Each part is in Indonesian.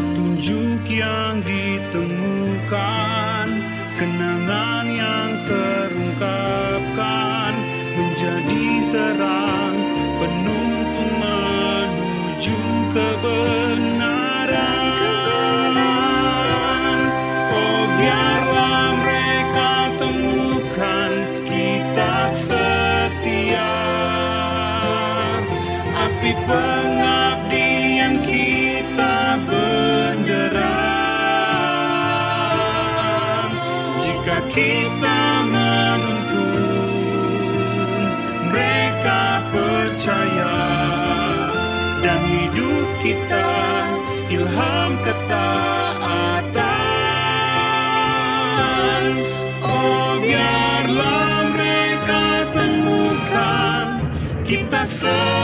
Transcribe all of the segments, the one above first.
petunjuk yang ditemukan, kenangan yang terungkapkan menjadi terang, penuh menuju kebenaran. Dan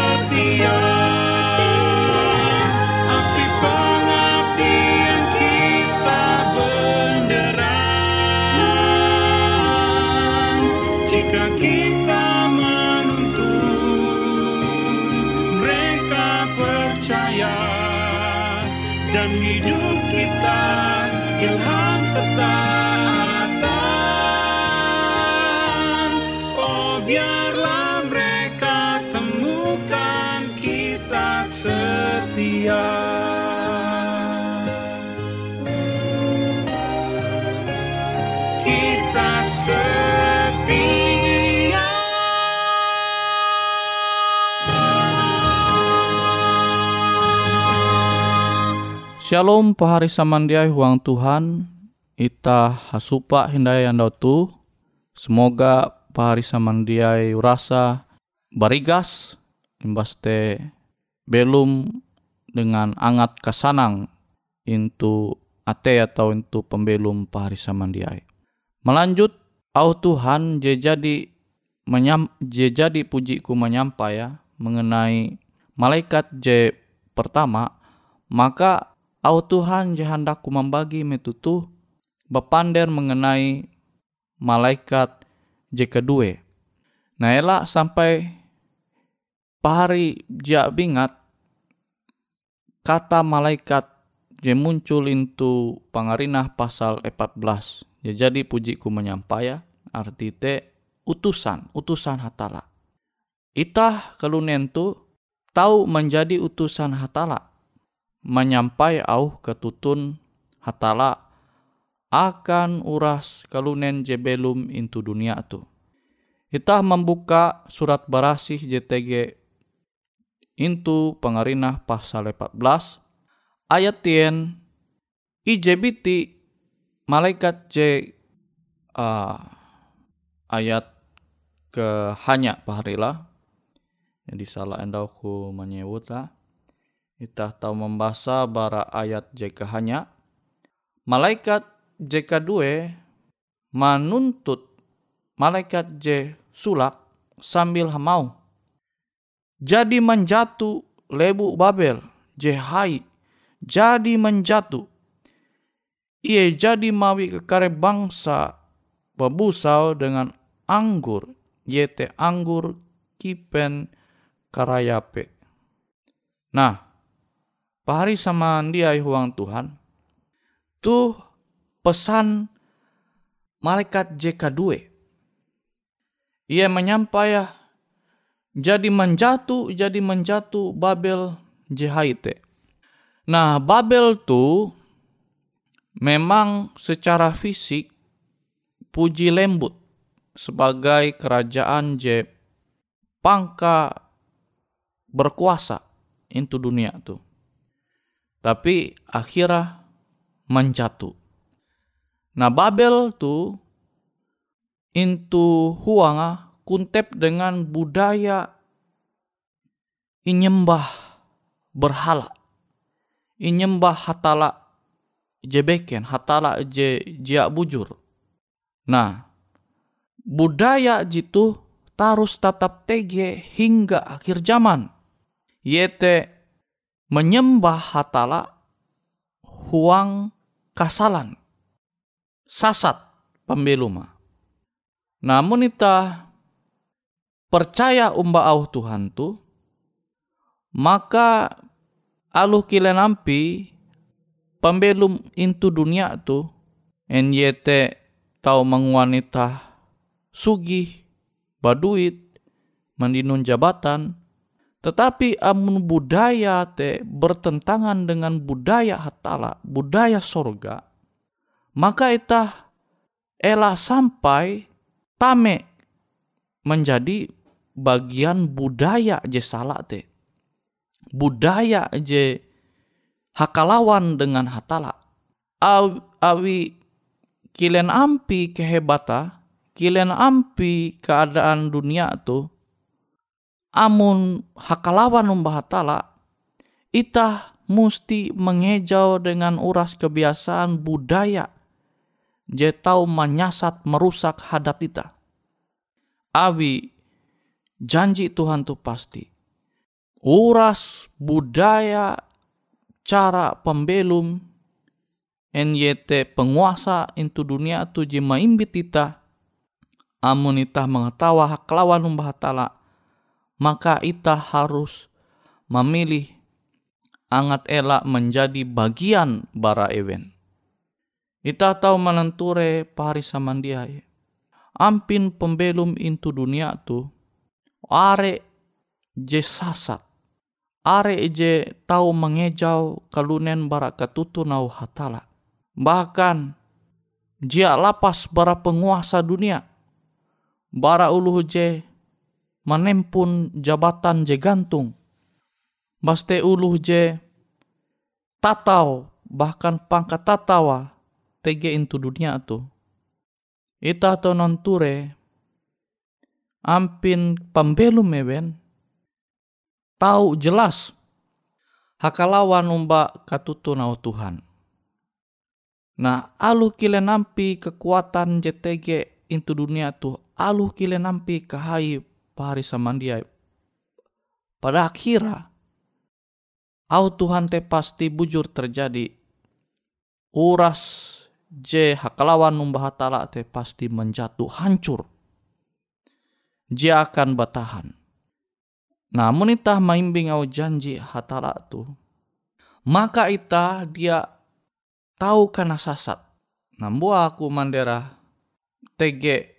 Shalom pahari samandiai huang Tuhan. Ita hasupa hindai andau tu. Semoga pahari samandiai urasa barigas Imbas te belum dengan angat kasanang Intu ate atau intu pembelum pahari samandiai. Melanjut au Tuhan je jadi menyam, je jadi pujiku menyampai ya mengenai malaikat je pertama maka Au Tuhan jahandaku membagi metutu bepander mengenai malaikat je kedua. Nah elak sampai pahari jak bingat kata malaikat je muncul itu pangarinah pasal 14. Ya, jadi pujiku menyampaya arti te utusan, utusan hatala. Itah kelunen tu tahu menjadi utusan hatala menyampai au ketutun hatala akan uras kalunen jebelum intu dunia tu. Kita membuka surat barasih JTG intu pengarinah pasal 14 ayat tien ijebiti malaikat J uh, ayat ke hanya paharila jadi salah endauku menyebut lah kita tahu membaca bara ayat jk hanya. Malaikat jk dua menuntut malaikat J sulak sambil mau. Jadi menjatuh lebu Babel, hai jadi menjatuh. Ia jadi mawi kekare bangsa bebusau dengan anggur, yete anggur kipen karayape. Nah, pahari sama dia huang Tuhan, tuh pesan malaikat JK2. Ia menyampaikan jadi menjatuh, jadi menjatuh Babel Jehaite. Nah, Babel tuh memang secara fisik puji lembut sebagai kerajaan je pangka berkuasa itu dunia tuh tapi akhirnya menjatuh. Nah Babel tu intu huanga kuntep dengan budaya inyembah berhala. Inyembah hatala jebeken, hatala je jia bujur. Nah, budaya jitu tarus tetap tege hingga akhir zaman. Yete menyembah hatala huang kasalan sasat pembeluma namun ita percaya umba au Tuhan tu maka aluh kilen ampi pembelum intu dunia tu NYT tau mengwanita sugih baduit mendinun jabatan tetapi amun budaya te bertentangan dengan budaya hatala, budaya sorga, maka itah elah sampai tame menjadi bagian budaya je salah te. Budaya je hakalawan dengan hatala. Awi, kilen ampi kehebata, kilen ampi keadaan dunia tuh, amun hakalawan umbahatala itah musti mengejau dengan uras kebiasaan budaya je tau menyasat merusak hadat ita. Awi janji Tuhan tu pasti. Uras budaya cara pembelum NYT penguasa itu dunia tu jima imbit ita amun ita mengetawa hak lawan umbahatala maka ita harus memilih angat elak menjadi bagian bara ewen. Ita tahu menenture pari samandiai. Ampin pembelum intu dunia tu are je sasat. Are je tahu mengejau kalunen bara ketutu nau hatala. Bahkan Jia lapas bara penguasa dunia. Bara uluh je menempun jabatan je gantung. Baste uluh je tatau bahkan pangkat tatawa tege into dunia tu. Ita to nonture ampin pembelum meben tahu jelas hakalawan umba katutu nau Tuhan. Nah, aluh kile nampi kekuatan JTG into dunia tu, aluh kile nampi kahai pari samandia. Pada akhirnya, au Tuhan te pasti bujur terjadi. Uras je hakalawan umbah hatala te pasti menjatuh hancur dia akan bertahan. Namun itah maimbing au janji hatala tu. Maka itah dia tahu kana sasat. Nambu aku mandera tege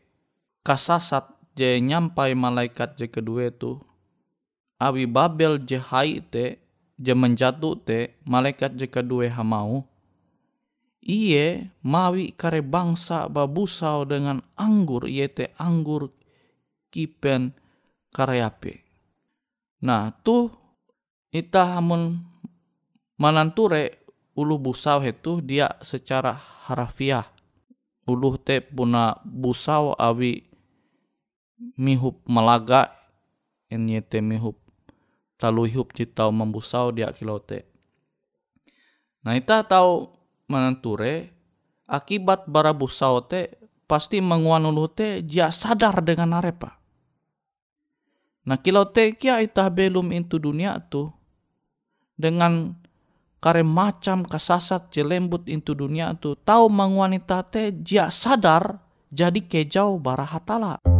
kasasat je nyampai malaikat je kedua tu. Abi Babel je hai te je menjatuh te malaikat je kedua hamau. Iye mawi kare bangsa babusau dengan anggur iye te anggur kipen karyape. Nah tu ita hamun mananture ulu busau itu dia secara harafiah. Ulu te puna busau awi mihup melaga te mihup talu hiup citau membusau dia kilote. Nah ita tahu mananture akibat bara busau te pasti menguan ulu te dia sadar dengan arepa. Nah kilau tekia ita belum into dunia tu dengan kare macam kasasat jelembut into dunia tu tahu wanita te dia sadar jadi kejau barahatala.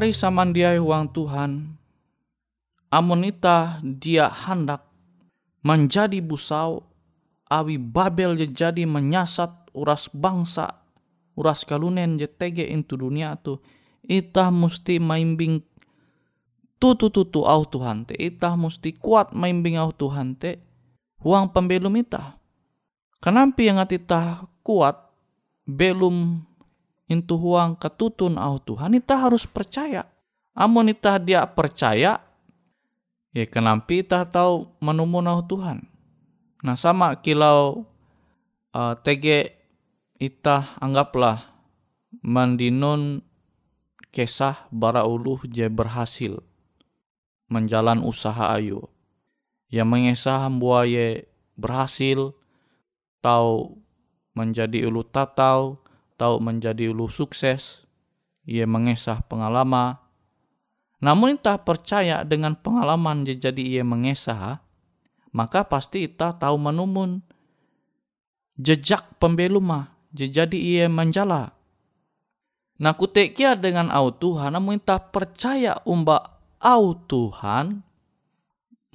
Pahari samandiai uang Tuhan, amonita dia hendak menjadi busau, awi Babel jadi menyasat uras bangsa, uras kalunen je tege into dunia tu, ita musti maimbing tutu-tutu au Tuhan te. Itah musti kuat maimbing au Tuhan te. Huang pembelum itah. Kenapa yang itah kuat belum intu huang ketutun au Tuhan itah harus percaya. Amun itah dia percaya, ya kenapa itah tahu menumun au Tuhan. Nah sama kilau uh, tege itah anggaplah mandinun kesah bara uluh je berhasil menjalan usaha ayu. Yang mengesah ye berhasil tahu menjadi ulu tatau, tahu menjadi ulu sukses, ia mengesah pengalaman. Namun tak percaya dengan pengalaman jadi ia mengesah, maka pasti kita tahu menumun jejak pembeluma, jadi ia menjala. Nah kutekia dengan au Tuhan, namun kita percaya umba au Tuhan,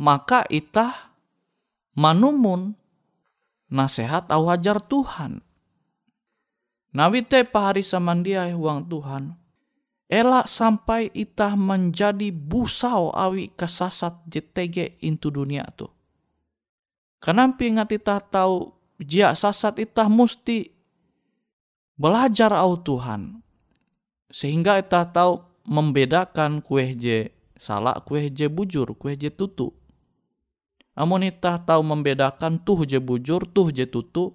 maka ita manumun nasihat au hajar Tuhan. Nawite pahari samandia uang Tuhan. Elak sampai itah menjadi busau awi kesasat JTG into dunia tu. Kenapa ingat itah tahu jia sasat itah musti belajar au Tuhan. Sehingga itah tahu membedakan kue je salah, kue je bujur, kue je tutu. Amun itah tahu membedakan tuh je bujur, tuh je tutu,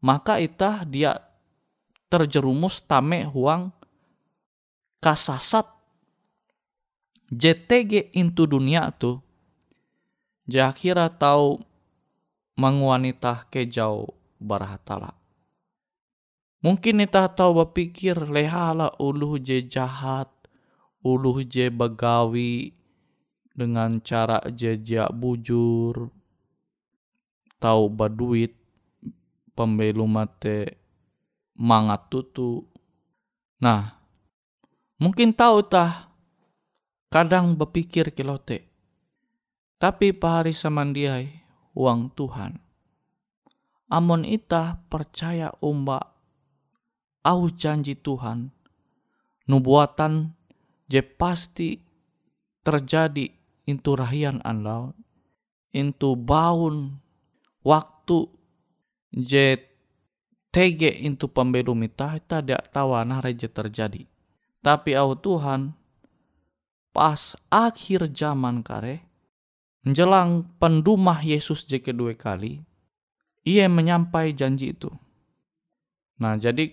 maka itah dia terjerumus tame huang kasasat JTG into dunia tu jakira tahu menguanita kejau barahatala. Mungkin itah tahu berpikir lehala uluh je jahat, uluh je begawi, dengan cara jejak bujur tahu baduit pembelu mate mangat tutu. Nah mungkin tahu tah kadang berpikir kilote. Tapi pahari samandiai uang Tuhan. Amon itah percaya ombak au janji Tuhan. Nubuatan je pasti terjadi into rahian andau into baun waktu je tege into pembelum ita ita tidak tahu nah reje terjadi tapi au Tuhan pas akhir zaman kare menjelang pendumah Yesus je kedua kali ia menyampai janji itu nah jadi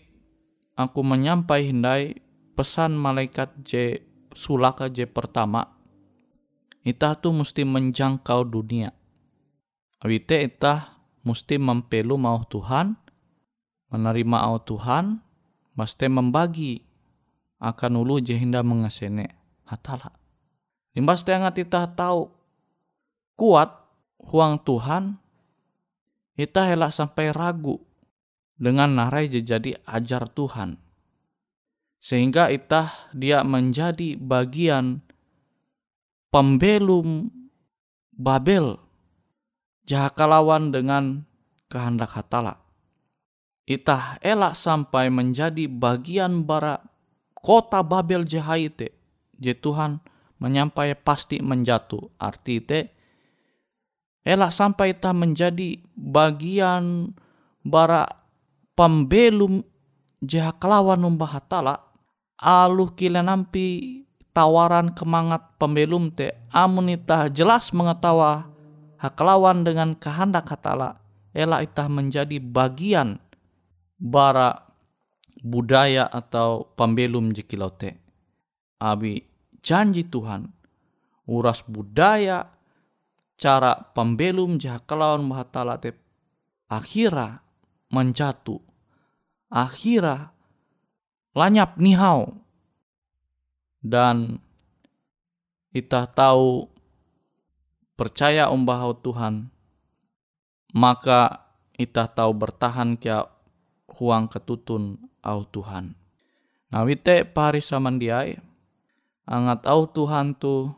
aku menyampai hindai pesan malaikat je sulaka je pertama Ita tu mesti menjangkau dunia. Awite ita mesti mempelu mau Tuhan, menerima au Tuhan, mesti membagi akan ulu jehinda mengasene hatala. Limbas angat ita tahu kuat huang Tuhan, ita helak sampai ragu dengan narai jadi ajar Tuhan. Sehingga ita dia menjadi bagian pembelum Babel jahakalawan dengan kehendak hatala. Itah elak sampai menjadi bagian bara kota Babel jahaite. Je Tuhan menyampai pasti menjatuh. Arti te elak sampai itah menjadi bagian bara pembelum jahakalawan umbah hatala. Aluh kila nampi tawaran kemangat pembelum te amun itah jelas mengetawa hakelawan dengan kehendak hatala ela itah menjadi bagian bara budaya atau pembelum jekilau te. Abi janji Tuhan uras budaya cara pembelum jahakelawan mahatala te akhira menjatuh akhira lanyap nihau. Dan kita tahu percaya umbahau Tuhan, maka kita tahu bertahan kia huang ketutun au Tuhan. Nah wite pari samandiai, angat au Tuhan tu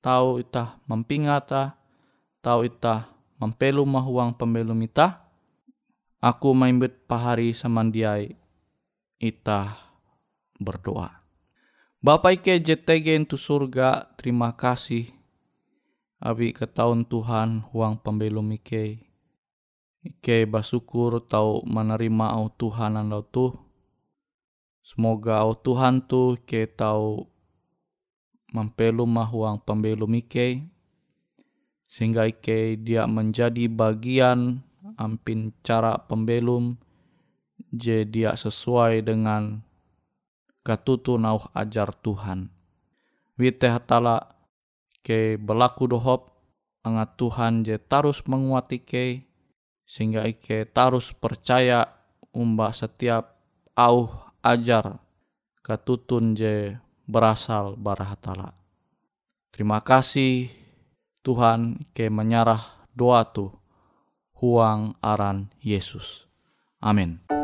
tahu itah mempingata, tahu itah mempelu mahuang pembelum itah, aku maimbet pahari samandiai itah berdoa. Bapak Ike JTG itu surga, terima kasih. Abi ketahuan Tuhan huang pembelum Ike. Ike basyukur tau menerima au Tuhan anda tuh. Semoga au Tuhan tuh ke tau mempelum huang pembelum Ike. Sehingga Ike dia menjadi bagian ampin cara pembelum je dia sesuai dengan katutu nauh ajar Tuhan. Wite hatala ke berlaku dohop angat Tuhan je tarus menguati ke sehingga ike tarus percaya umba setiap au ajar katutun je berasal barahatala. Terima kasih Tuhan ke menyarah doa tu huang aran Yesus. Amin.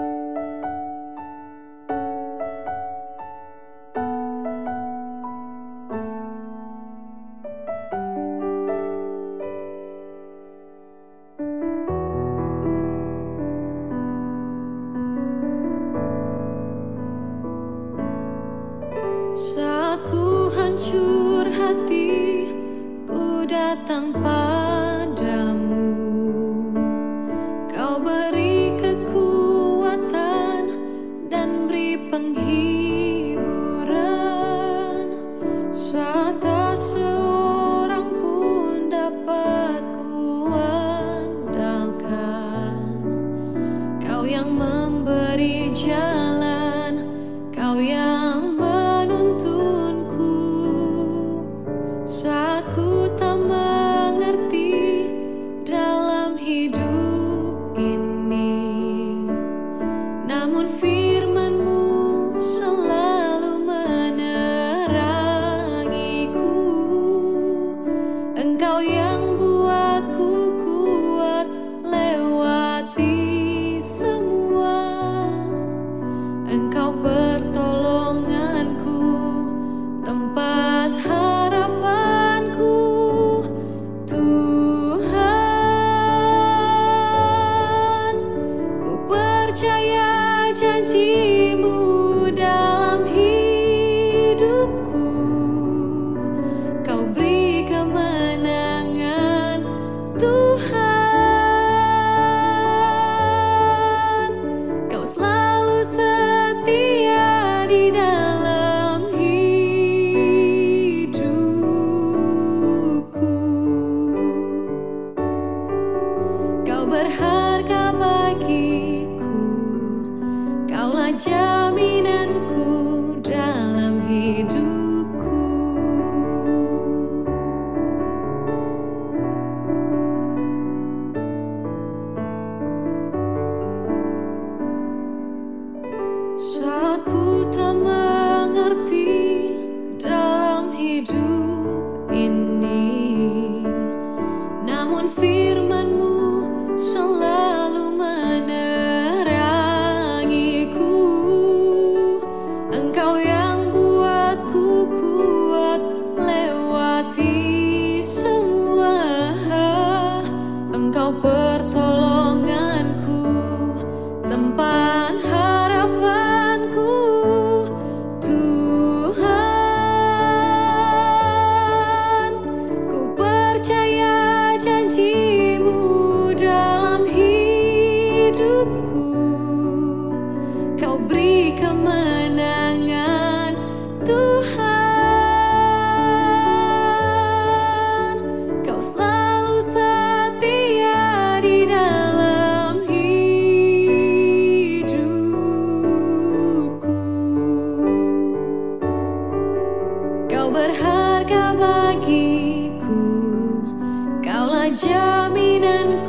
Kemenangan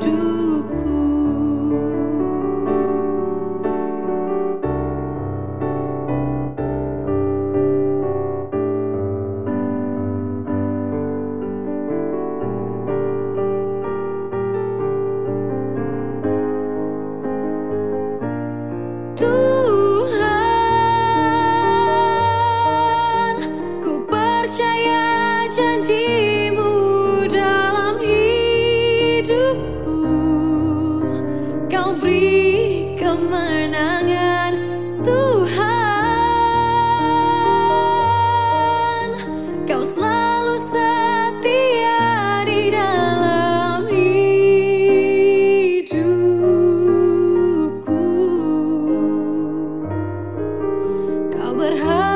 Tuhan Berharap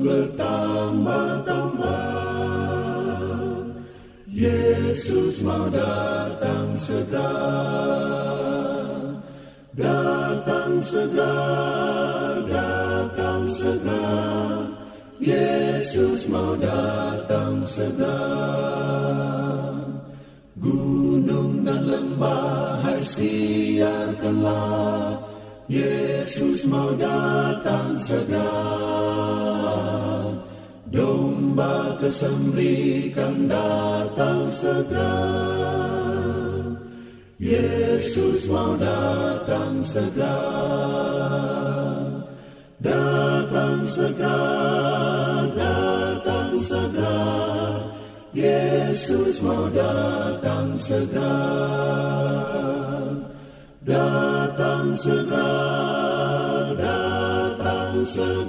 bertambah-tambah. Yesus mau datang segera, datang segera, datang segera. Yesus mau datang segera. Gunung dan lembah hai siarkanlah Yesus mau datang segera. Domba kesembelikan datang segera. Yesus mau datang segera. Datang segera Datang segera. Yesus mau datang segera datang segera, datang segera.